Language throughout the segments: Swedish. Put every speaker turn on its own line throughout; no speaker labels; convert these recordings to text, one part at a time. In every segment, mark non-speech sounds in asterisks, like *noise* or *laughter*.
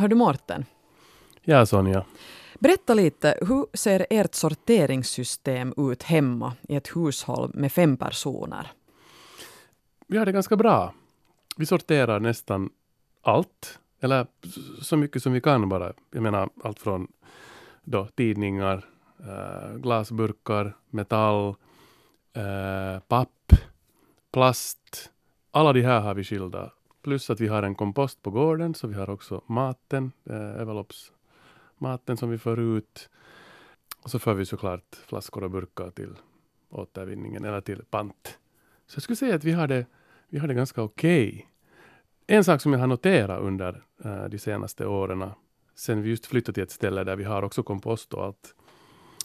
Hör du Mårten?
Ja, Sonja.
Berätta lite, hur ser ert sorteringssystem ut hemma i ett hushåll med fem personer?
Vi har det ganska bra. Vi sorterar nästan allt, eller så mycket som vi kan bara. Jag menar allt från då, tidningar, äh, glasburkar, metall, äh, papp, plast. Alla de här har vi skilda. Plus att vi har en kompost på gården, så vi har också maten, äh, envelopsmaten som vi för ut. Och så för vi såklart flaskor och burkar till återvinningen eller till pant. Så jag skulle säga att vi har det, vi har det ganska okej. Okay. En sak som jag har noterat under uh, de senaste åren, sen vi just flyttade till ett ställe där vi har också kompost och allt,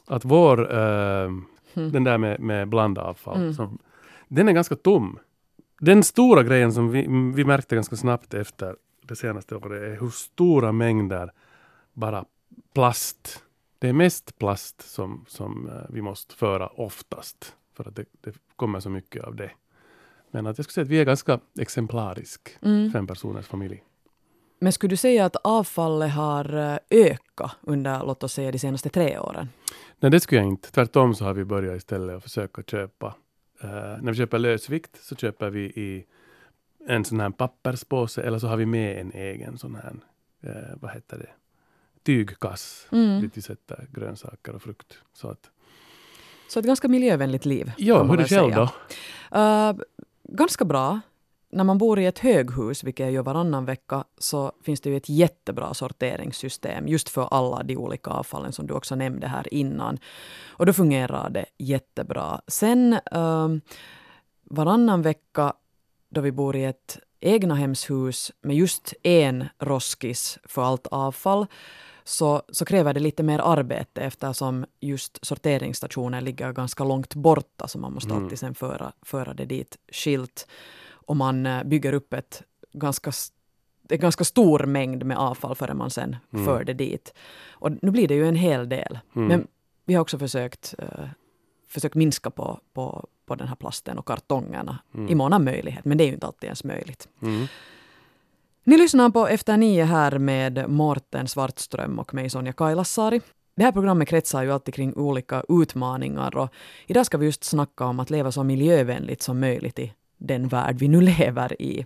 att vår, uh, mm. den där med, med blandavfall, mm. som, den är ganska tom. Den stora grejen som vi, vi märkte ganska snabbt efter det senaste året är hur stora mängder bara plast. Det är mest plast som, som uh, vi måste föra oftast, för att det, det kommer så mycket av det. Men att jag skulle säga att vi är ganska exemplarisk mm. fem personers familj.
Men skulle du säga att avfallet har eh, ökat under, låt oss säga, de senaste tre åren?
Nej, det skulle jag inte. Tvärtom så har vi börjat istället att försöka köpa. Uh, när vi köper lösvikt så köper vi i en sån här papperspåse eller så har vi med en egen sån här, uh, vad heter det, tygkass mm. dit vi sätter grönsaker och frukt. Så, att,
så ett ganska miljövänligt liv.
Ja, hur är det själv då?
Uh, ganska bra. När man bor i ett höghus, vilket jag gör varannan vecka, så finns det ju ett jättebra sorteringssystem just för alla de olika avfallen som du också nämnde här innan. Och då fungerar det jättebra. Sen uh, varannan vecka då vi bor i ett egnahemshus med just en roskis för allt avfall så, så kräver det lite mer arbete eftersom just sorteringsstationen ligger ganska långt borta så man måste mm. alltid sen föra, föra det dit skilt. Och man eh, bygger upp ett ganska en ganska stor mängd med avfall förrän man sen mm. för det dit. Och nu blir det ju en hel del. Mm. Men vi har också försökt, uh, försökt minska på, på, på den här plasten och kartongerna mm. i mån av möjlighet. Men det är ju inte alltid ens möjligt. Mm. Ni lyssnar på Efter nio här med Morten Svartström och mig Sonja Kailasari. Det här programmet kretsar ju alltid kring olika utmaningar och idag ska vi just snacka om att leva så miljövänligt som möjligt i den värld vi nu lever i.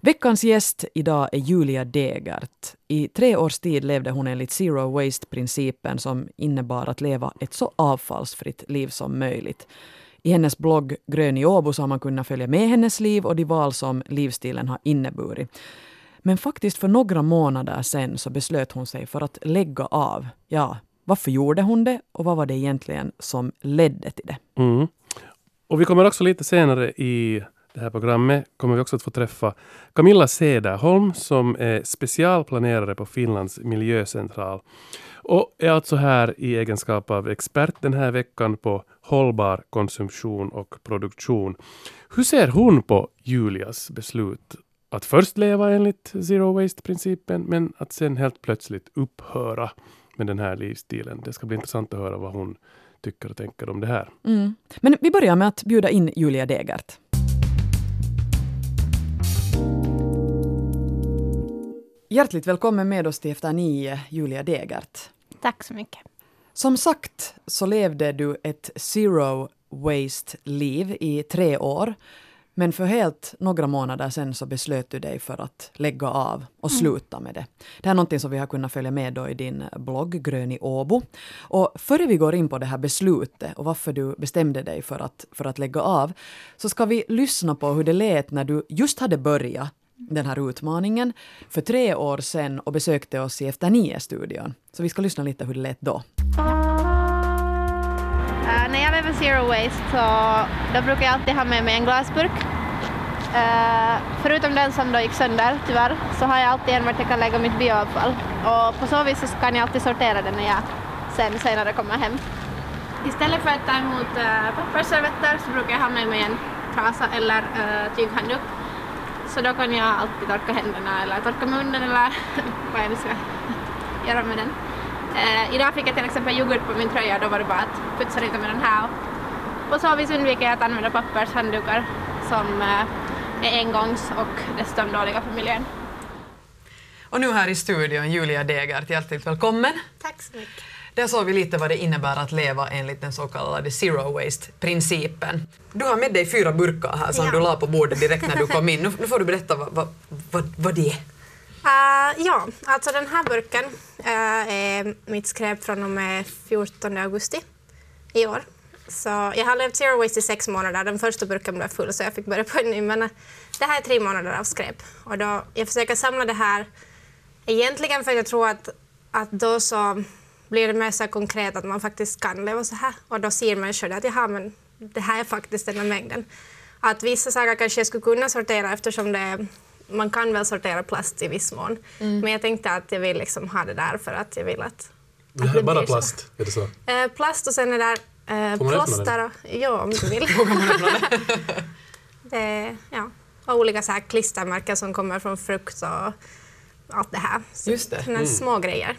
Veckans gäst idag är Julia Degert. I tre års tid levde hon enligt Zero Waste-principen som innebar att leva ett så avfallsfritt liv som möjligt. I hennes blogg Grön i Åbo så har man kunnat följa med hennes liv och de val som livsstilen har inneburit. Men faktiskt för några månader sen så beslöt hon sig för att lägga av. Ja, varför gjorde hon det och vad var det egentligen som ledde till det?
Mm. Och vi kommer också lite senare i det här programmet kommer vi också att få träffa Camilla Sederholm som är specialplanerare på Finlands miljöcentral och är alltså här i egenskap av expert den här veckan på hållbar konsumtion och produktion. Hur ser hon på Julias beslut att först leva enligt zero waste-principen men att sen helt plötsligt upphöra med den här livsstilen. Det ska bli intressant att höra vad hon tycker och tänker om det här.
Mm. Men vi börjar med att bjuda in Julia Degert. Hjärtligt välkommen med oss till Efter nio, Julia Degert.
Tack så mycket.
Som sagt så levde du ett zero waste-liv i tre år. Men för helt några månader sen så beslöt du dig för att lägga av och mm. sluta med det. Det här är någonting som vi har kunnat följa med då i din blogg Grön i Åbo. Och före vi går in på det här beslutet och varför du bestämde dig för att, för att lägga av, så ska vi lyssna på hur det lät när du just hade börjat den här utmaningen för tre år sedan och besökte oss i Efter nio-studion. Så vi ska lyssna lite hur det lät då.
Zero waste så då brukar jag alltid ha med mig en glasburk. Uh, förutom den som då gick sönder tyvärr så har jag alltid en vart jag kan lägga mitt bioavfall och på så vis så kan jag alltid sortera det när jag sen senare kommer hem. Istället för att ta emot eh, uh, pappersservetter så brukar jag ha med mig en trasa eller uh, tyghandduk så då kan jag alltid torka händerna eller torka munnen eller *laughs* vad jag nu ska göra med den. Uh, idag fick jag till exempel yoghurt på min tröja, och då var det bara att putsa lite med den här. Och på så vis undviker jag att använda pappershanddukar som eh, är engångs och dessutom dåliga för miljön.
Och nu här i studion Julia Degert, hjärtligt välkommen.
Tack så mycket.
Där såg vi lite vad det innebär att leva enligt den så kallade zero waste-principen. Du har med dig fyra burkar här som
Ja.
du la på bordet direkt när du kom in. Nu, nu får du berätta vad, vad, vad, vad det är.
Uh, ja, alltså den här burken uh, är mitt skräp från och med 14 augusti i år. Så jag har levt zero waste i sex månader. Den första burken blev full så jag fick börja på en ny. Men eh, det här är tre månader av skräp. Och då, jag försöker samla det här egentligen för att jag tror att, att då så blir det mer så konkret att man faktiskt kan leva så här. Och då ser människor det att jaha, men det här är faktiskt den här mängden. Att vissa saker kanske jag skulle kunna sortera eftersom det man kan väl sortera plast i viss mån. Men jag tänkte att jag vill liksom ha det där för att jag vill att...
Det
att
här är bara plast, är det så?
Eh, plast och sen är där eh, plåster. Ja, om du vill. *laughs* det, är- *laughs* ja. Och olika så här klistermärken som kommer från frukt och allt det här. Så
Just det.
Mm.
Små grejer.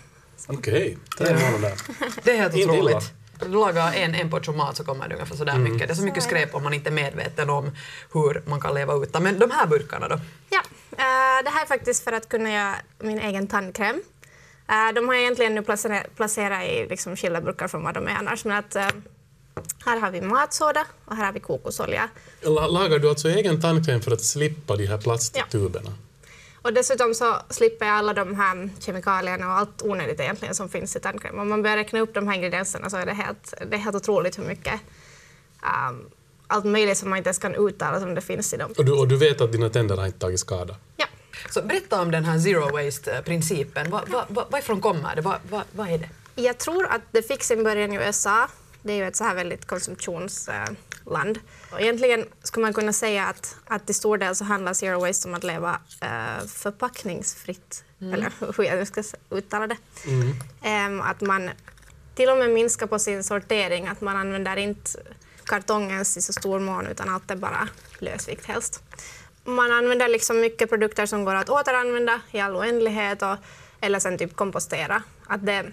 Okej, månader. *laughs*
Det är helt
Inte illa.
otroligt. Du lagar en, en portion mat så kommer det ungefär sådär mycket. Det är så mycket skräp om man inte är medveten om hur man kan leva utan. Men de här burkarna då?
Ja, eh, det här är faktiskt för att kunna göra min egen tandkräm. Eh, de har jag egentligen nu placerat, placerat i liksom skilda burkar från vad de är annars. Men att, eh, här har vi matsoda och här har vi kokosolja.
La- Lagar du alltså egen tandkräm för att slippa de här plasttuberna?
Och dessutom så slipper jag alla de här kemikalierna och allt onödigt egentligen som finns i tandkräm. Om man börjar räkna upp de här ingredienserna så är det helt, det är helt otroligt hur mycket um, allt möjligt som man inte ens kan uttala som det finns i dem.
Och, du, och du vet att dina tänder har inte tagit skada?
Ja.
Så berätta om den här zero waste-principen. Vad va, va, varifrån kommer det? Vad va, vad är det?
Jag tror att det fick sin början i USA. Det är ju ett så här väldigt konsumtionsland. Och egentligen skulle man kunna säga att, att till stor del så handlar zero waste om att leva eh, förpackningsfritt. Eller *laughs* hur jag nu ska uttala det. Em, att man till och med minskar på sin sortering. Att man använder inte kartongens i så stor mån utan allt är bara lösvikt helst. Man använder liksom mycket produkter som går att återanvända i all oändlighet och, eller sen typ kompostera. Att det,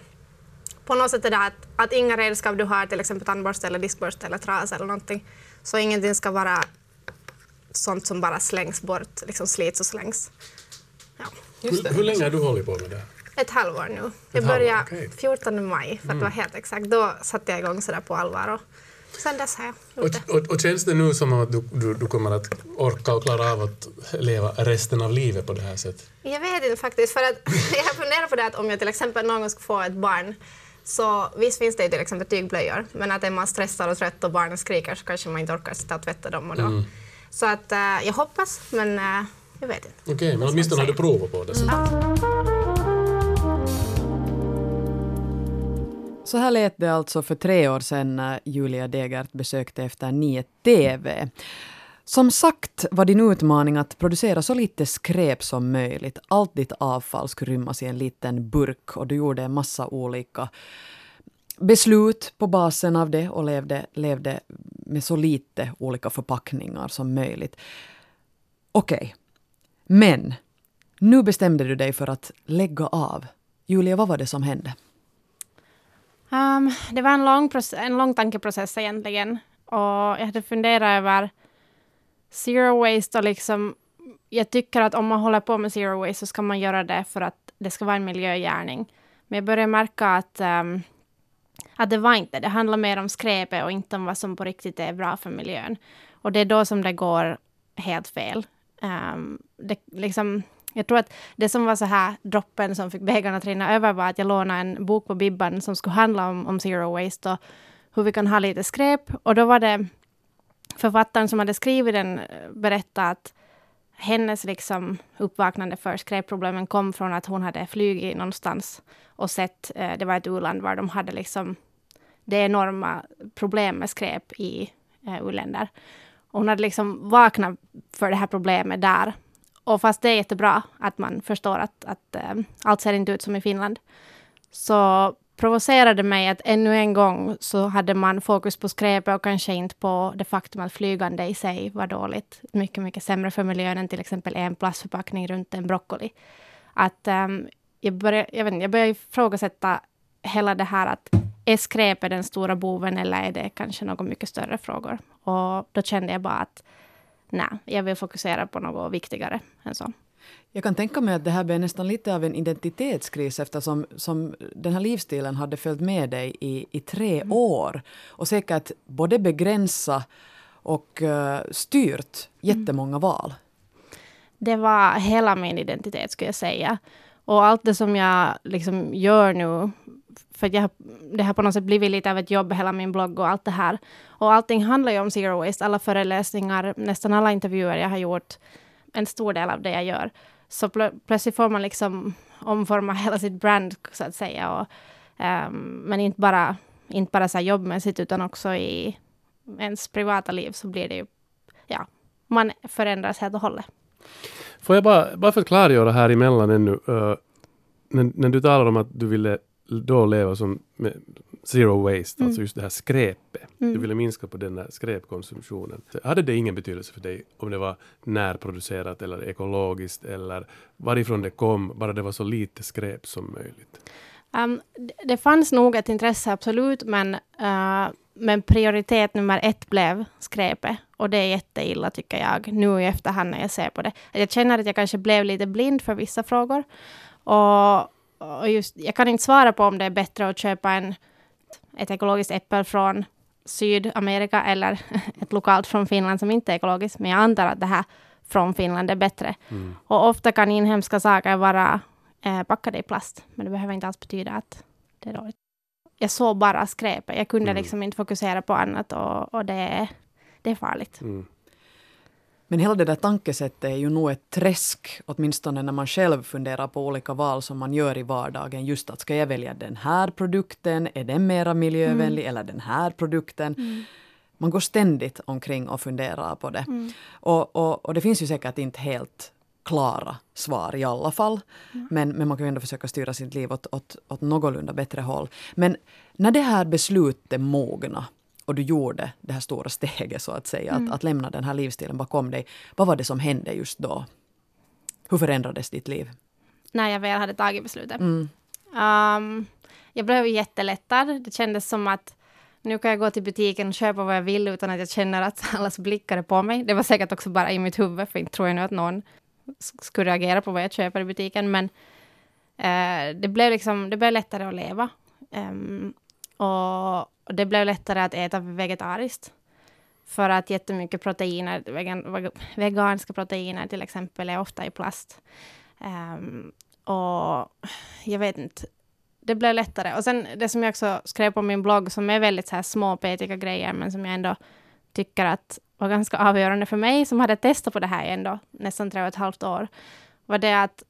på något sätt är det att, att inga redskap du har, till exempel tandborste eller diskborste eller trasa eller någonting, så ingenting ska vara sånt som bara slängs bort, liksom slits och slängs. Ja.
Hur, hur länge har du hållit på med det?
Ett halvår nu. Jag
halvår,
började
okej.
14 maj, för att vara helt exakt. Då satte jag igång sådär på allvar och sen dess har jag gjort det.
Och, och, och känns det nu som att du, du, du kommer att orka och klara av att leva resten av livet på det här sättet?
Jag vet inte faktiskt, för att *laughs* jag har funderat på det att om jag till exempel någon gång ska få ett barn så visst finns det ju till exempel tygblöjor, men att är man stressad och trött och barnen skriker så kanske man inte orkar sitta och tvätta dem. Och då. Så att eh, jag hoppas, men eh, jag vet inte.
Okej, men åtminstone har du provat på det. Så.
Så här lät det alltså för tre år sedan när Julia Degert besökte Efter nio TV. Som sagt var din utmaning att producera så lite skräp som möjligt. Allt ditt avfall skulle rymmas i en liten burk och du gjorde en massa olika beslut på basen av det och levde, levde med så lite olika förpackningar som möjligt. Okej, men nu bestämde du dig för att lägga av. Julia, vad var det som hände?
Um, det var en lång, en lång tankeprocess egentligen. Och jag hade funderat över zero waste och liksom... Jag tycker att om man håller på med zero waste så ska man göra det för att det ska vara en miljögärning. Men jag började märka att, um, att det var inte det. handlar mer om skräpet och inte om vad som på riktigt är bra för miljön. Och det är då som det går helt fel. Um, det, liksom, jag tror att det som var så här droppen som fick bägaren att rinna över var att jag lånade en bok på Bibban som skulle handla om, om zero waste och hur vi kan ha lite skräp. Och då var det författaren som hade skrivit den eh, berättade att hennes liksom uppvaknande för skräpproblemen kom från att hon hade flugit någonstans och sett, eh, det var ett u-land var de hade liksom det enorma problem med skräp i eh, u-länder. Och hon hade liksom vaknat för det här problemet där. Och fast det är jättebra att man förstår att, att eh, allt ser inte ut som i Finland, så provocerade mig att ännu en gång så hade man fokus på skräpet och kanske inte på det faktum att flygande i sig var dåligt. Mycket, mycket sämre för miljön än till exempel en plastförpackning runt en broccoli. Att um, jag började, jag vet inte, jag började ifrågasätta hela det här att är skräpet den stora boven eller är det kanske något mycket större frågor? Och då kände jag bara att nej, jag vill fokusera på något viktigare än så.
Jag kan tänka mig att det här blev nästan lite av en identitetskris eftersom som den här livsstilen hade följt med dig i, i tre
Mm.
år och säkert både begränsa och uh, styrt jättemånga val.
Det var hela min identitet skulle jag säga. Och allt det som jag liksom gör nu, för jag, det har på något sätt blivit lite av ett jobb, hela min blogg och allt det här. Och allting handlar ju om zero waste, alla föreläsningar, nästan alla intervjuer jag har gjort, en stor del av det jag gör. Så plö- plötsligt får man liksom omforma hela sitt brand, så att säga. Och, um, men inte bara, inte bara så här jobbmässigt, utan också i ens privata liv så blir det ju, ja, man förändras helt och hållet.
Får jag bara, bara för att klargöra här emellan ännu. Uh, när, när du talar om att du ville då leva som med zero waste,
Mm.
alltså just det här skräpet. Du
Mm.
ville minska på den här skräpkonsumtionen. Så Hade det ingen betydelse för dig om det var närproducerat eller ekologiskt eller varifrån det kom, bara det var så lite skräp som möjligt?
Um, det, det fanns nog ett intresse, absolut, men, uh, men prioritet nummer ett blev skräpet. Och det är jätteilla, tycker jag, nu i efterhand när jag ser på det. Jag känner att jag kanske blev lite blind för vissa frågor. Och, och just, jag kan inte svara på om det är bättre att köpa en, ett ekologiskt äpple från Sydamerika eller *laughs* ett lokalt från Finland som inte är ekologiskt. Men jag antar att det här från Finland är bättre.
Mm.
Och ofta kan inhemska saker vara eh, packade i plast, men det behöver inte alls betyda att det är dåligt. Jag såg bara skräpet. Jag kunde
Mm.
liksom inte fokusera på annat och, och det, är- det är farligt.
Mm.
Men hela det där tankesättet är ju nog ett träsk, åtminstone när man själv funderar på olika val som man gör i vardagen. Just att ska jag välja den här produkten, är den mera miljövänlig, eller den här produkten? Man går ständigt omkring och funderar på det. Och, och, och det finns ju säkert inte helt klara svar i alla fall. Men, men man kan ju ändå försöka styra sitt liv åt, åt, åt någorlunda bättre håll. Men när det här beslutet mogna och du gjorde det här stora steget så att säga, att, att lämna den här livsstilen bakom dig. Vad var det som hände just då? Hur förändrades ditt liv?
När jag väl hade tagit beslutet.
Mm.
Um, jag blev jättelättad. Det kändes som att nu kan jag gå till butiken och köpa vad jag vill utan att jag känner att *laughs* allas blickar är på mig. Det var säkert också bara i mitt huvud, för inte tror jag nu att någon skulle reagera på vad jag köper i butiken. Men eh, det, blev liksom, det blev lättare att leva. Ehm, och, och det blev lättare att äta vegetariskt. För att jättemycket proteiner, vegan, veganska proteiner till exempel, är ofta i plast. Um, och jag vet inte, det blev lättare. Och sen det som jag också skrev på min blogg, som är väldigt så här små petiga grejer, men som jag ändå tycker att var ganska avgörande för mig, som hade testat på det här i ändå nästan tre och ett halvt år, var det att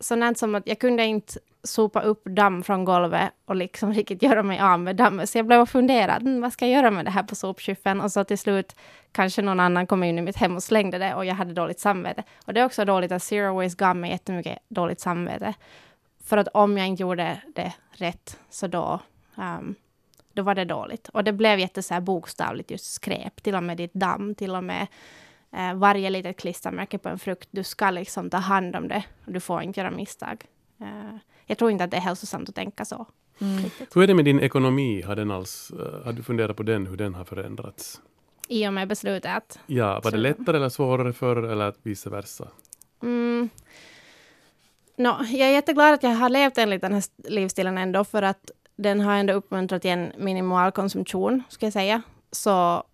sånt som att jag kunde inte sopa upp damm från golvet och liksom *laughs* riktigt göra mig av med dammet. Så jag blev och funderade, mm, vad ska jag göra med det här på sopskyffen? Och så till slut kanske någon annan kom in i mitt hem och slängde det och jag hade dåligt samvete. Och det är också dåligt att Zero Waste gav mig jättemycket dåligt samvete. För att om jag inte gjorde det rätt så då, um, då var det dåligt. Och det blev jätte så här bokstavligt just skräp, till och med ditt damm, till och med eh, varje litet klistermärke på en frukt. Du ska liksom ta hand om det. Du får inte göra misstag. Eh, jag tror inte att det är hälsosamt att tänka så. riktigt.
Hur är det med din ekonomi? Har, den alls, eh, har du funderat på den, hur den har förändrats?
I och med beslutet
Ja, var det lättare eller svårare förr eller vice versa?
Mm. Nå, jag är jätteglad att jag har levt enligt den här livsstilen ändå, för att den har ändå uppmuntrat till en minimal konsumtion, ska jag säga. Så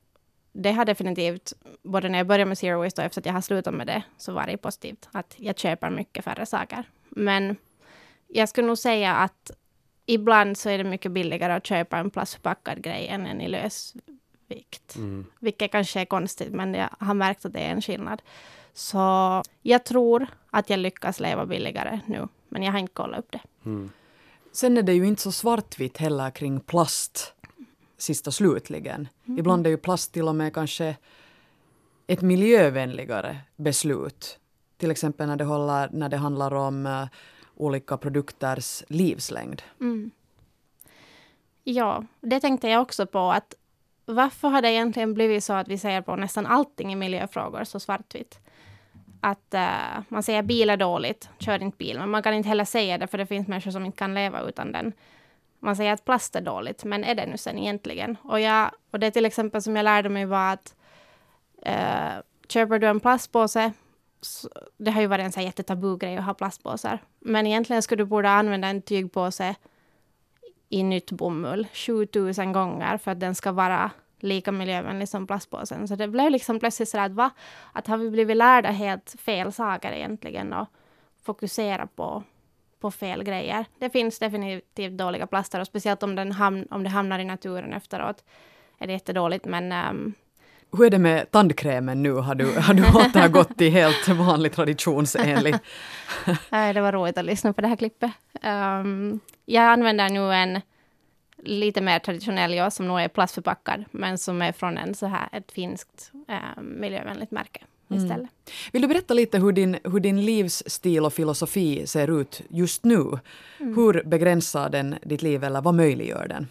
det har definitivt, både när jag började med Zero Waste och efter att jag har slutat med det, så var det positivt att jag köper mycket färre saker. Men jag skulle nog säga att ibland så är det mycket billigare att köpa en plastförpackad grej än en i lösvikt.
Mm.
Vilket kanske är konstigt, men jag har märkt att det är en skillnad. Så jag tror att jag lyckas leva billigare nu, men jag har inte kollat upp det.
Mm.
Sen är det ju inte så svartvitt heller kring plast sista slutligen. Ibland är ju plast till och med kanske ett miljövänligare beslut. Till exempel när det, håller, när det handlar om eh, olika produkters livslängd.
Mm. Ja, det tänkte jag också på att varför har det egentligen blivit så att vi ser på nästan allting i miljöfrågor så svartvitt? Att uh, man säger bil är dåligt, kör inte bil, men man kan inte heller säga det för det finns människor som inte kan leva utan den. Man säger att plast är dåligt, men är det nu sen egentligen? Och, jag, och det till exempel som jag lärde mig var att uh, köper du en plastpåse så, det har ju varit en så här jättetabu-grej att ha plastpåsar. Men egentligen skulle du borde använda en tygpåse i nytt bomull 7000 gånger för att den ska vara lika miljövänlig som plastpåsen. Så det blev liksom plötsligt sådär att va? Att har vi blivit lärda helt fel saker egentligen och fokusera på, på fel grejer. Det finns definitivt dåliga plaster och speciellt om, den hamn, om det hamnar i naturen efteråt är det jättedåligt men um,
hur är det med tandkrämen nu? Har du, har du återgått till helt vanlig traditionsenlig? *laughs*
Det var roligt att lyssna på det här klippet. Um, jag använder nu en lite mer traditionell, ja, som nog är plastförpackad, men som är från en så här, ett finskt uh, miljövänligt märke istället. Mm.
Vill du berätta lite hur din, hur din livsstil och filosofi ser ut just nu? Mm. Hur begränsar den ditt liv eller vad möjliggör den?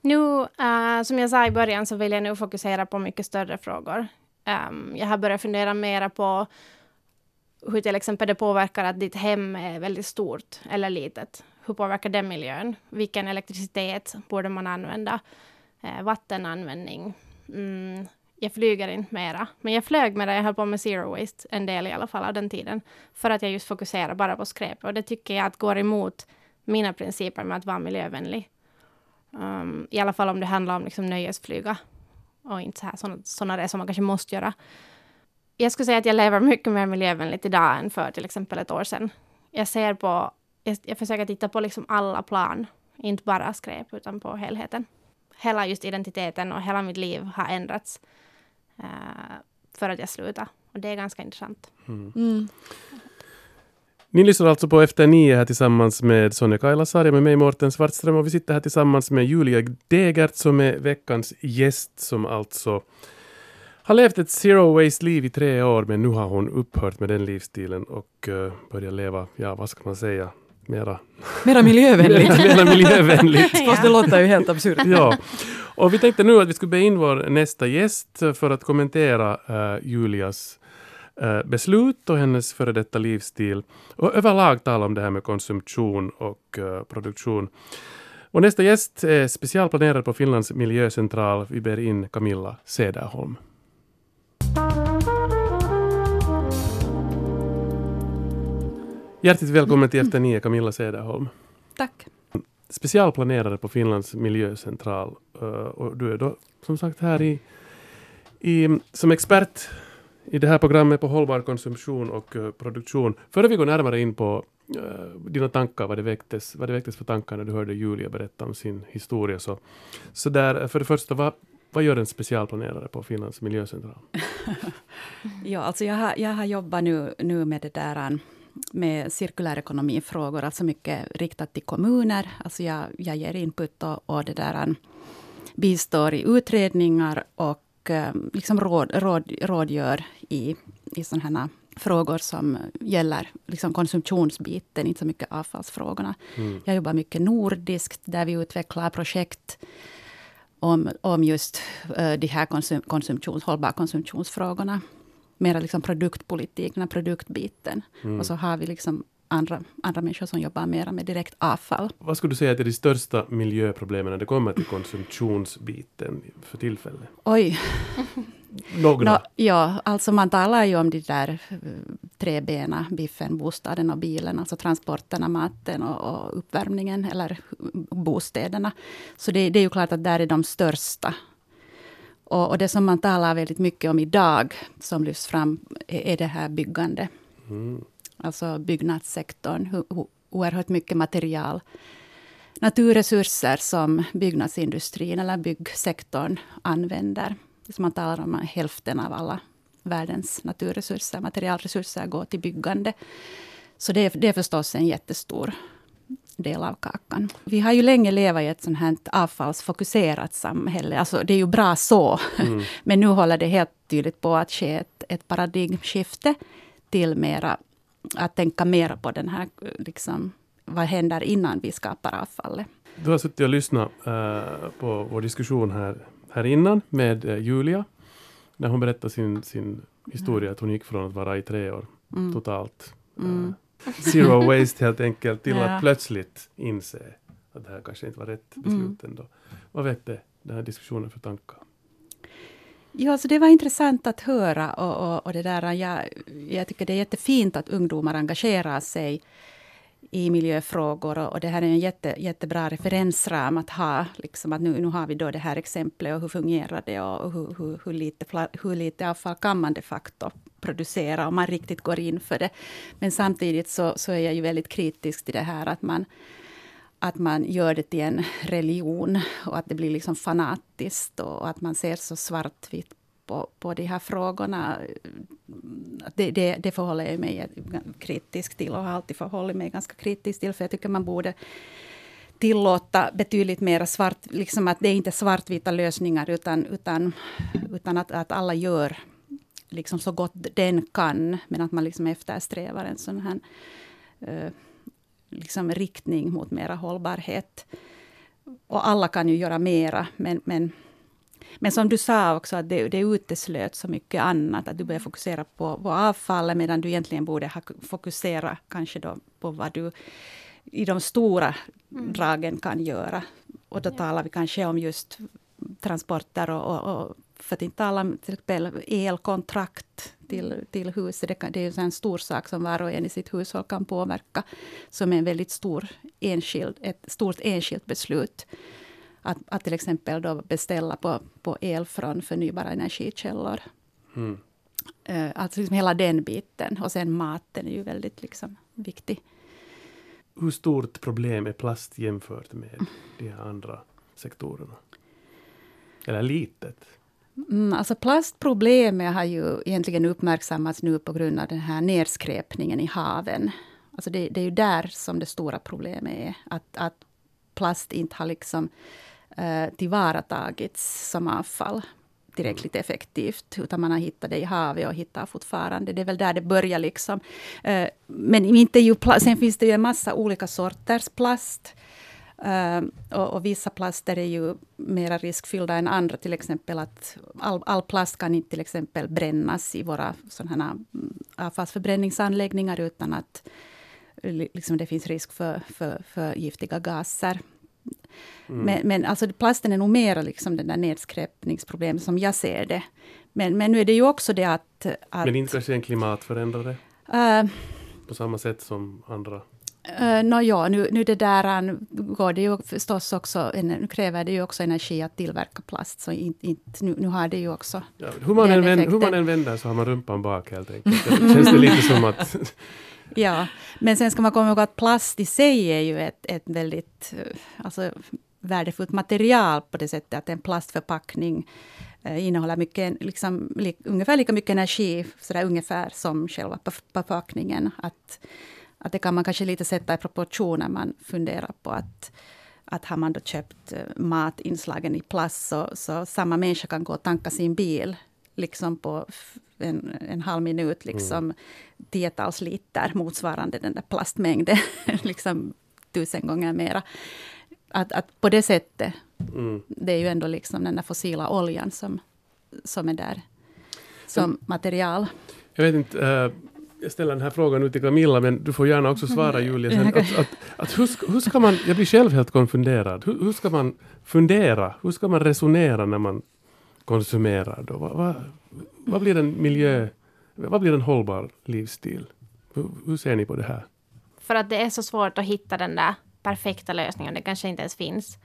Nu, uh, som jag sa i början, så vill jag nu fokusera på mycket större frågor. Um, jag har börjat fundera mera på hur till exempel det påverkar att ditt hem är väldigt stort eller litet. Hur påverkar det miljön? Vilken elektricitet borde man använda? Uh, vattenanvändning. Mm, jag flyger inte mera. Men jag flög med det, jag höll på med zero waste en del i alla fall av den tiden. För att jag just fokuserar bara på skräp. Och det tycker jag att går emot mina principer med att vara miljövänlig. Um, I alla fall om det handlar om liksom nöjesflyga och inte så här, såna, såna resor man kanske måste göra. Jag skulle säga att jag lever mycket mer miljövänligt idag än för till exempel ett år sedan. Jag ser på, jag, jag försöker titta på liksom alla plan, inte bara skräp utan på helheten. Hela just identiteten och hela mitt liv har ändrats uh, för att jag slutade. Och det är ganska intressant. Mm. Mm.
Ni lyssnar alltså på Efter nio här tillsammans med Sonja Kailasari med mig Mårten Svartström och vi sitter här tillsammans med Julia Degert som är veckans gäst som alltså har levt ett zero waste-liv i tre år men nu har hon upphört med den livsstilen och uh, börjat leva, ja vad ska man säga, mera...
Mera miljövänligt. *laughs*
mera miljövänligt. *laughs*
Fast det låter ju helt absurt.
ja. Och vi tänkte nu att vi skulle be in vår nästa gäst för att kommentera uh, Julias beslut och hennes före detta livsstil och överlag tala om det här med konsumtion och uh, produktion. Och nästa gäst är specialplanerad på Finlands miljöcentral. Vi ber in Camilla Sederholm. Hjärtligt välkommen till Efter nio, Camilla Sederholm.
Tack.
Specialplanerare på Finlands miljöcentral. Uh, och du är då som sagt här i, i, som expert i det här programmet på hållbar konsumtion och uh, produktion. Före vi går närmare in på uh, dina tankar, vad det, väcktes, vad det väcktes för tankar när du hörde Julia berätta om sin historia. Så, så där, eh, för det första, vad, vad gör en specialplanerare på Finlands miljöcentral? *laughs*
ja, alltså jag har, jag har jobbat nu, nu med det där um, med cirkulärekonomifrågor, alltså mycket riktat till kommuner. Alltså jag, jag ger input och, och det där um, bistår i utredningar och Eh, liksom råd, råd, rådgör i, i sådana här frågor som gäller liksom konsumtionsbiten, inte så mycket avfallsfrågorna. Mm. Jag jobbar mycket nordiskt, där vi utvecklar projekt om, om just uh, de här konsum, konsumtions, hållbara konsumtionsfrågorna. Mera liksom produktpolitik, den produktbiten. Mm. Och så har vi liksom andra, andra människor som jobbar mer med direkt avfall.
Vad skulle du säga är de största miljöproblemen när det kommer till konsumtionsbiten för tillfället?
Oj. *laughs*
Några? No,
ja, alltså man talar ju om de där eh, tre benen, biffen, bostaden och bilen, alltså transporterna, maten och, och uppvärmningen, eller bostäderna. Så det, det, är ju klart att där är de största. Och, och, det som man talar väldigt mycket om idag, som lyfts fram, är, är det här byggandet. Mm alltså byggnadssektorn, oerhört mycket material. Naturresurser som byggnadsindustrin eller byggsektorn använder. Så man talar om att hälften av alla världens naturresurser, materialresurser går till byggande. Så det är, det är förstås en jättestor del av kakan. Vi har ju länge levat i ett sånt här avfallsfokuserat samhälle. Alltså det är ju bra så. Mm. *laughs* Men nu håller det helt tydligt på att ske ett, ett paradigmskifte till mera tänka mer på den här, liksom, vad händer innan vi skapar avfallet.
Du har suttit och lyssnat uh, på vår diskussion här, här innan med uh, Julia, när hon berättade sin, sin historia, att hon gick från att vara i tre år mm. totalt. Uh, zero waste helt enkelt, till *laughs* ja. att plötsligt inse att det här kanske inte var rätt beslut mm. ändå. Vad väckte den här diskussionen för tankar?
Ja, så det var intressant att höra. Och, och, och det där, jag, jag tycker det är jättefint att ungdomar engagerar sig i miljöfrågor. Och, och det här är en jätte, jättebra referensram att ha. Liksom att nu, nu har vi då det här exemplet och hur fungerar det och hur, hur, hur, lite, hur lite avfall kan man de facto producera om man riktigt går in för det. Men samtidigt så, så är jag ju väldigt kritisk till det här att man att man gör det till en religion och att det blir liksom fanatiskt och att man ser så svartvitt på, på de här frågorna. Det, det, det förhåller jag mig kritisk till och har alltid förhållit mig ganska kritisk till. För jag tycker man borde tillåta betydligt mer svart, liksom att det är inte svartvita lösningar utan, utan, utan att, att alla gör liksom så gott den kan. Men att man liksom eftersträvar en sån här uh, liksom riktning mot mera hållbarhet. Och alla kan ju göra mera, men, men, men som du sa också, att det, det uteslöt så mycket annat. Att du börjar fokusera på, på avfallet, medan du egentligen borde ha fokusera kanske då på vad du i de stora mm. dragen kan göra. Och då ja. talar vi kanske om just transporter och, och, och för att inte tala om till exempel elkontrakt till, till huset. Det, kan, det är en stor sak som var och en i sitt hushåll kan påverka. Som är en väldigt stor enskild, ett stort enskilt beslut. Att, att till exempel då beställa på, på el från förnybara energikällor. Mm. Uh, alltså liksom hela den biten. Och sen maten är ju väldigt liksom, viktig.
Hur stort problem är plast jämfört med de här andra sektorerna? Eller litet?
Mm, alltså plastproblemet har ju egentligen uppmärksammats nu på grund av den här nedskräpningen i haven. Alltså det, det är ju där som det stora problemet är. Att, att plast inte har liksom, eh, tillvaratagits som avfall tillräckligt mm. effektivt. Utan man har hittat det i havet och hittar fortfarande. Det är väl där det börjar. liksom. Eh, men inte ju, sen finns det ju en massa olika sorters plast. Uh, och, och, vissa plaster är ju mera riskfyllda än andra. Till exempel att all, all plast kan inte till exempel brännas i våra sådana mm, avfallsförbränningsanläggningar utan att liksom, det finns risk för, för, för giftiga gaser. Mm. Men, men alltså, plasten är nog mera liksom den där nedskräpningsproblemet som jag ser det. Men, men nu är det ju också det att... att
men inte kanske en klimatförändrare? Uh, på samma sätt som andra
Uh, no, ja, nu, nu det där går det ju förstås också, nu kräver det ju också energi att tillverka plast. Så in, in, nu, nu har det ju också
ja, hur, man än vänder, hur man än vänder så har man rumpan bak helt enkelt. Det känns det lite som att... *laughs*
ja, men sen ska man komma ihåg att plast i sig är ju ett, ett väldigt eh, alltså, värdefullt material på det sättet att en plastförpackning eh, innehåller mycket, liksom, li, ungefär lika mycket energi, sådär ungefär som själva förpackningen. Att, att det kan man kanske lite sätta i proportion när man funderar på att, att har man då köpt eh, matinslagen i plast så, så samma människa kan gå och tanka sin bil liksom på en, en halv minut, liksom mm. tiotals liter motsvarande den där plastmängden, *laughs* liksom tusen gånger mera. Att, att på det sättet, mm. det är ju ändå liksom den där fossila oljan som, som är där som material.
Jag vet inte, jag ställer den här frågan nu till Camilla, men du får gärna också svara Julia. Sen, att, att, att hur, hur, ska man, jag blir själv helt konfunderad. Hur, hur, ska man fundera? Hur ska man resonera när man konsumerar? Då? Vad, vad, vad blir en miljö, vad blir en hållbar livsstil? Hur, hur ser ni på det här?
För att det är så svårt att hitta den där perfekta lösningen, det kanske inte ens finns.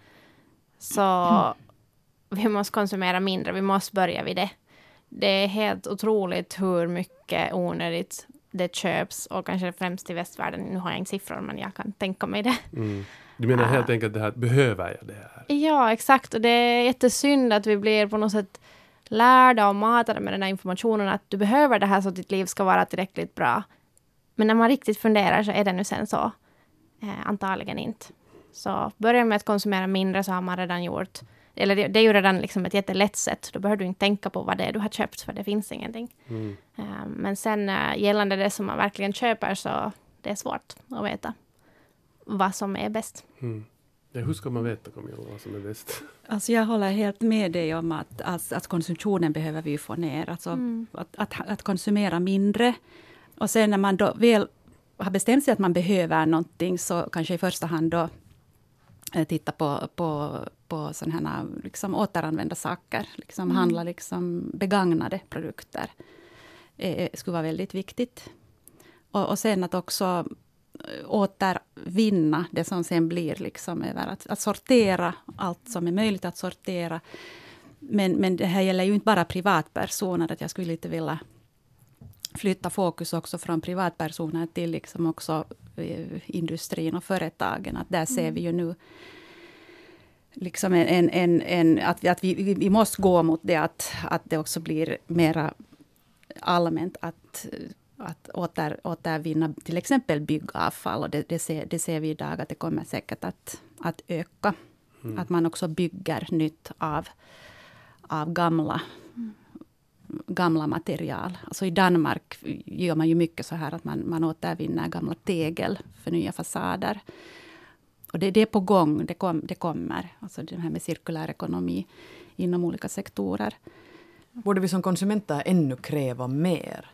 Så mm. vi måste konsumera mindre, vi måste börja vid det. Det är helt otroligt hur mycket onödigt det köps och kanske främst i västvärlden. Nu har jag inga siffror men jag kan tänka mig det. Mm.
Du menar helt uh, enkelt det här, behöver jag det här?
Ja, exakt. Och det är jättesynd att vi blir på något sätt lärda och matade med den här informationen att du behöver det här så att ditt liv ska vara tillräckligt bra. Men när man riktigt funderar så är det nu sen så. Eh, antagligen inte. Så börja med att konsumera mindre så har man redan gjort eller det, det, är ju redan liksom ett jättelätt sätt. Då behöver du inte tänka på vad det är du har köpt, för det finns ingenting. Mm. Uh, men sen uh, gällande det som man verkligen köper, så det är svårt att veta vad som är bäst. Mm.
Ja, hur ska man veta Camilla, vad som är bäst? *laughs*
Alltså jag håller helt med dig om att, att, att konsumtionen behöver vi få ner. Alltså mm. att, att, att, konsumera mindre. Och sen när man då väl har bestämt sig att man behöver någonting, så kanske i första hand då titta på, på, på sådana här liksom återanvända saker. Liksom
Mm.
Handla liksom begagnade produkter. Eh, skulle vara väldigt viktigt. Och, och sen att också eh, återvinna det som sen blir liksom över att, att sortera allt som är möjligt att sortera. Men, men det här gäller ju inte bara privatpersoner, att jag skulle lite vilja flytta fokus också från privatpersoner till liksom också eh, industrin och företagen. Att där ser vi ju nu liksom en, en, en, att, vi, att vi, vi- måste gå mot det att, att det också blir mera allmänt att, att åter, återvinna till exempel byggavfall. Och det, det, ser, det ser vi idag att det kommer säkert att, att öka. Att man också bygger nytt av, av gamla gamla material. Alltså I Danmark gör man ju mycket så här att man, man återvinner gamla tegel för nya fasader. Och det, det är på gång, det, kom, det kommer. Alltså det här med cirkulär ekonomi inom olika sektorer.
Borde vi som konsumenter ännu kräva mer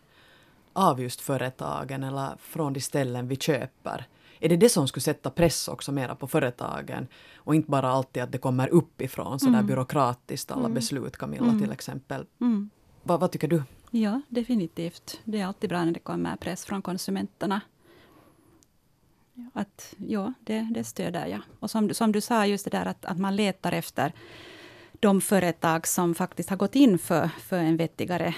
av just företagen eller från de ställen vi köper? Är det det som skulle sätta press också mera på företagen och inte bara alltid att det kommer uppifrån sådär byråkratiskt alla beslut, Camilla till exempel.
Mm.
Vad, vad tycker du?
Ja, definitivt. Det är alltid bra när det kommer press från konsumenterna. Att, ja, det, det stöder jag. Och som, du- som du sa, just det där att, att man letar efter de företag som faktiskt har gått in för, för en vettigare,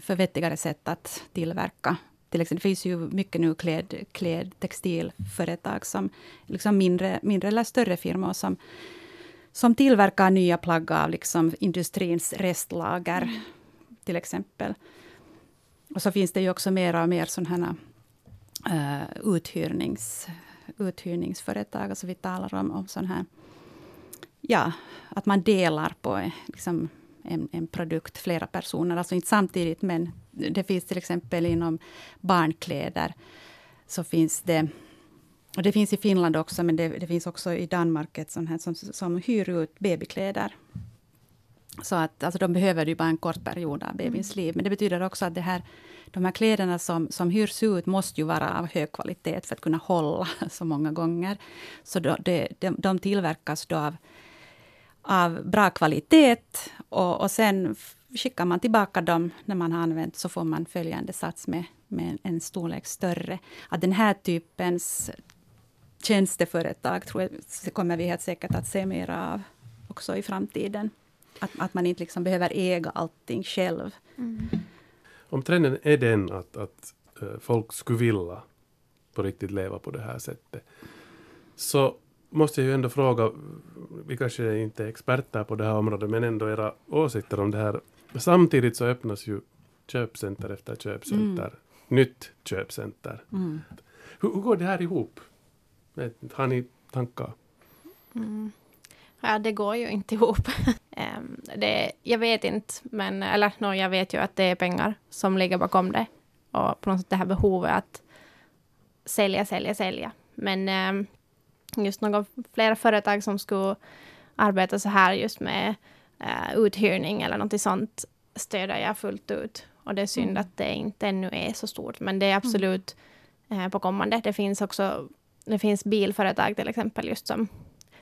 för vettigare sätt att tillverka. Till exempel, det finns ju mycket nu kläd, kläd textilföretag som liksom mindre, mindre eller större firmor som, som tillverkar nya plagg av liksom industrins restlager, till exempel. Och så finns det ju också mer och mer sådana här uh, uthyrnings, uthyrningsföretag. Alltså vi talar om, om sån här, ja, att man delar på eh, liksom, en, en produkt, flera personer. Alltså inte samtidigt, men det finns till exempel inom barnkläder, så finns det och det finns i Finland också, men det, det finns också i Danmark ett sånt här som, som hyr ut babykläder. Så att alltså, de behöver ju bara en kort period av babyns liv. Men det betyder också att det här, de här kläderna som, som hyrs ut måste ju vara av hög kvalitet för att kunna hålla *laughs* så många gånger. Så då, det, de, de tillverkas då av, av bra kvalitet och, och sen skickar man tillbaka dem när man har använt så får man följande sats med, med en storlek större. Att den här typens tjänsteföretag tror jag, kommer vi helt säkert att se mer av också i framtiden. Att, att man inte liksom behöver äga allting själv.
Om trenden är den att, att eh, folk skulle vilja på riktigt leva på det här sättet, så måste jag ju ändå fråga, vi kanske inte är experter på det här området, men ändå era åsikter om det här. Samtidigt så öppnas ju köpcenter efter köpcenter, nytt köpcenter. Hur, hur går det här ihop? Har ni tankar?
Ja, det går ju inte ihop. *laughs* Ehm, det, jag vet inte, men eller no, jag vet ju att det är pengar som ligger bakom det. Och på något sätt det här behovet att sälja, sälja, sälja. Men ehm, just några flera företag som skulle arbeta så här just med uh, uthyrning eller något sånt stöder jag fullt ut. Och det är synd att det inte ännu är så stort, men det är absolut eh, på kommande. Det finns också det finns bilföretag till exempel just som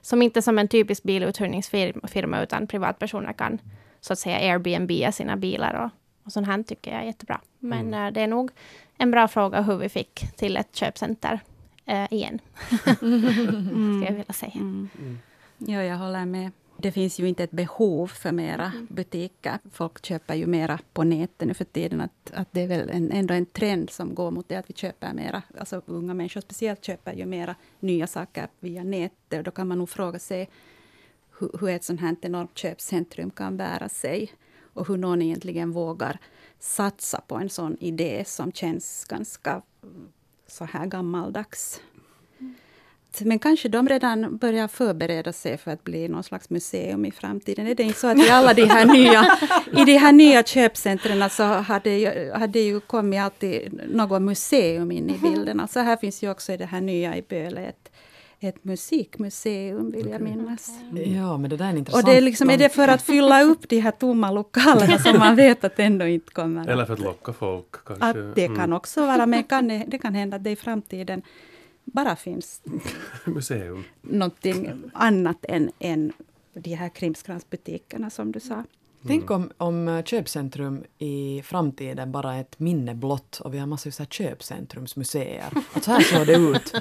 som inte som en typisk biluthyrningsfirma utan privatpersoner kan så att säga Airbnb sina bilar och, och sånt här tycker jag är jättebra. Men eh, det är nog en bra fråga hur vi fick till ett köpcenter eh, igen. *laughs* *laughs* Ska jag vilja säga.
Mm. Ja, jag håller med. Det finns ju inte ett behov för mera butiker. Folk köper ju mera på nätet nu för tiden. Att, att det är väl en, ändå en trend som går mot det att vi köper mera. Alltså unga människor speciellt köper ju mera nya saker via nätet. Och då kan man nog fråga sig hur, hur ett sånt här enormt köpcentrum kan bära sig. Och hur någon egentligen vågar satsa på en sån idé som känns ganska så här gammaldags. Men kanske de redan börjar förbereda sig för att bli någon slags museum i framtiden. Är det inte så att i alla de här nya, i de här nya köpcentren så har det ju, har det ju kommit alltid något museum in i bilden. Alltså här finns ju också i det här nya i Böle ett, ett musikmuseum, vill jag minnas.
Ja, men det där är intressant...
Och det är, liksom, är det för att fylla upp de här tomma lokalerna som man vet att ändå inte kommer
Eller för att locka folk kanske?
att det kan
Mm.
också vara, men kan det, det kan hända att det i framtiden bara finns *laughs*
Museum.
någonting annat än, än de här krimskransbutikerna som du sa.
Tänk om, om köpcentrum i framtiden bara är ett minne blott och vi har massor av köpcentrumsmuseer. Att så här såg det ut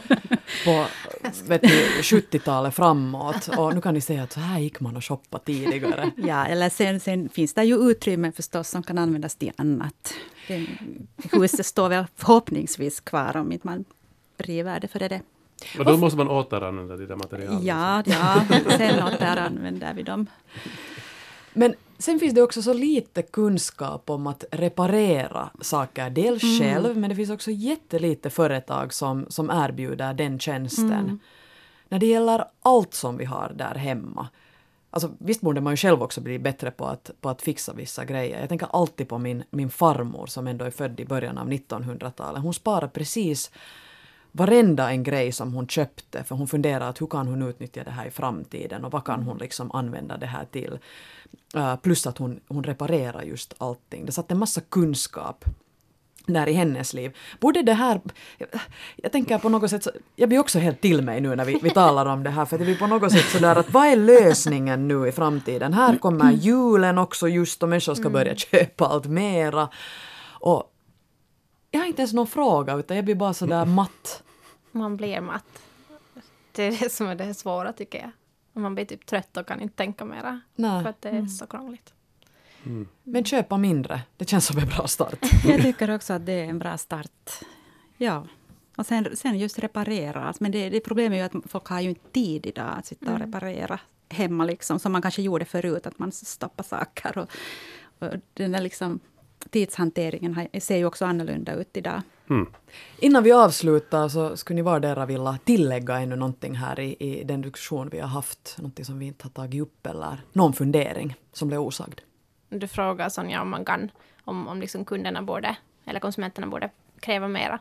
på *laughs* vet du, 70-talet framåt. Och nu kan ni se att så här gick man och shoppade tidigare.
Ja, eller sen, sen finns det ju utrymmen förstås som kan användas till annat. Huset står väl förhoppningsvis kvar om inte man river det före det.
Och då måste man återanvända de där materialen.
Ja, ja, *laughs* sen återanvänder vi dem.
Men sen finns det också så lite kunskap om att reparera saker. Dels
Mm.
själv, men det finns också jättelite företag som, som erbjuder den tjänsten.
Mm.
När det gäller allt som vi har där hemma. Alltså, visst borde man ju själv också bli bättre på att, på att fixa vissa grejer. Jag tänker alltid på min, min farmor som ändå är född i början av 1900-talet. Hon sparar precis varenda en grej som hon köpte för hon funderar att hur kan hon utnyttja det här i framtiden och vad kan hon liksom använda det här till. Uh, plus att hon, hon reparerar just allting. Det satt en massa kunskap där i hennes liv. Borde det här... Jag, jag tänker på något sätt... Så, jag blir också helt till mig nu när vi, vi talar om det här för det blir på något sätt sådär att vad är lösningen nu i framtiden? Här kommer julen också just och människor ska börja köpa allt mera. Och jag har inte ens någon fråga utan jag blir bara sådär matt.
Man blir matt. Det är det som är det svåra tycker jag. Man blir typ trött och kan inte tänka mera.
Nej.
För att det är så krångligt.
Men köpa mindre, det känns som en bra start. *laughs*
Jag tycker också att det är en bra start. Ja. Och sen, sen just reparera. Alltså, Men det, det problemet är ju att folk har ju inte tid idag att sitta och reparera hemma, liksom, som man kanske gjorde förut, att man stoppar saker. Och, och den där liksom, tidshanteringen har, ser ju också annorlunda ut idag.
Mm.
Innan vi avslutar så skulle ni vardera vilja tillägga ännu någonting här i, i den diskussion vi har haft, någonting som vi inte har tagit upp eller någon fundering som blev osagd.
Du frågar Sonja om man kan, om, om liksom kunderna borde, eller konsumenterna borde kräva mera.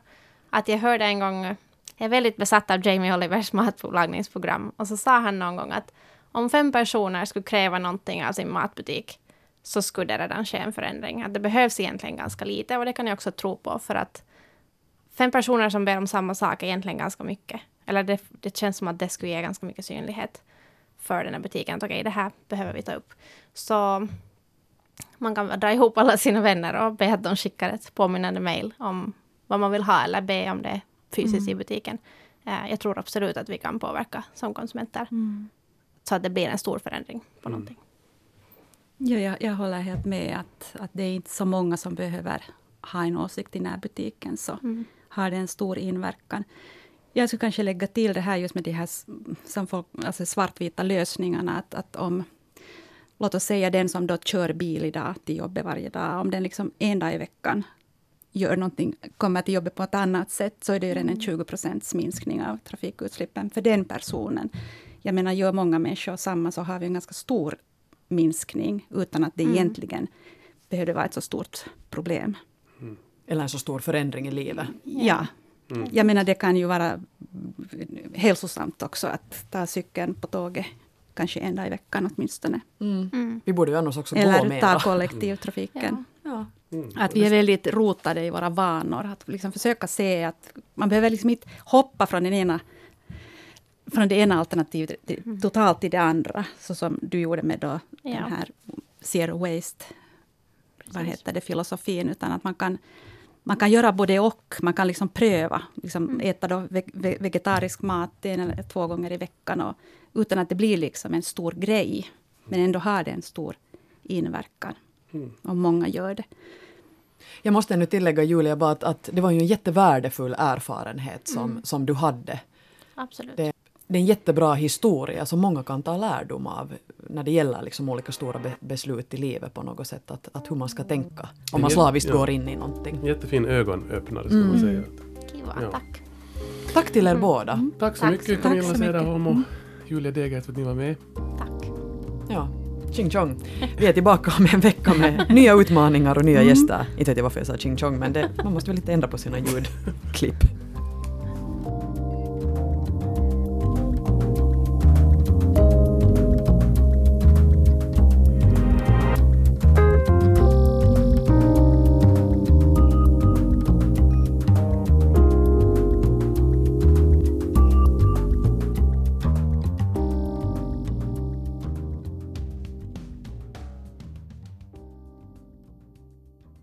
Att jag hörde en gång, jag är väldigt besatt av Jamie Olivers matlagningsprogram, och så sa han någon gång att om fem personer skulle kräva någonting av sin matbutik, så skulle det redan ske en förändring. Att det behövs egentligen ganska lite, och det kan jag också tro på, för att fem personer som ber om samma sak är egentligen ganska mycket. Eller det, det känns som att det skulle ge ganska mycket synlighet för den här butiken. Att okej, det här behöver vi ta upp. Så man kan dra ihop alla sina vänner och be att de skickar ett påminnande mail om vad man vill ha eller be om det fysiskt i butiken. Eh, Jag tror absolut att vi kan påverka som konsumenter. Så att det blir en stor förändring på någonting.
Ja, jag, jag håller helt med att, att det är inte så många som behöver ha en åsikt i närbutiken, så har det en stor inverkan. Jag skulle kanske lägga till det här just med de här som folk, alltså svartvita lösningarna. Att, att om, låt oss säga den som då kör bil idag till jobbet varje dag, om den liksom en dag i veckan gör någonting, kommer till jobbet på ett annat sätt, så är det ju redan en 20 procents minskning av trafikutsläppen för den personen. Jag menar, gör många människor samma, så har vi en ganska stor minskning, utan att det egentligen behövde vara ett så stort problem.
Eller en så stor förändring i livet.
Ja. Jag menar, det kan ju vara hälsosamt också att ta cykeln på tåget, kanske en dag i veckan åtminstone.
Vi borde ju annars också gå
Eller
mera.
ta kollektivtrafiken.
Ja.
Att vi är väldigt rotade i våra vanor. Att liksom försöka se att man behöver liksom inte hoppa från, den ena, från det ena alternativet till, totalt till det andra. Så som du gjorde med då
Ja.
den här zero waste, vad heter det, filosofin. Utan att man kan, man kan göra både och. Man kan liksom pröva. Liksom Äta då ve- ve- vegetarisk mat en eller två gånger i veckan. Och, utan att det blir liksom en stor grej. Men ändå har det en stor inverkan. Om många gör det.
Jag måste ännu tillägga Julia bara att, att det var ju en jättevärdefull erfarenhet som, som du hade.
Absolut.
Det, det är en jättebra historia som många kan ta lärdom av när det gäller liksom olika stora be, beslut i livet på något sätt. Att, att hur man ska tänka om man slaviskt
ja.
går in i någonting.
Jättefin ögonöppnare ska man säga.
Kiva,
Ja.
tack.
Tack till er båda.
Tack så
Tack
mycket. Camilla. Cederholm och Julia Degert för att ni var med.
Tack.
Ja. Ching chong. Vi är tillbaka om en vecka med nya utmaningar och nya gäster. Inte vet jag varför jag sa ching chong men det, man måste väl lite ändra på sina ljudklipp.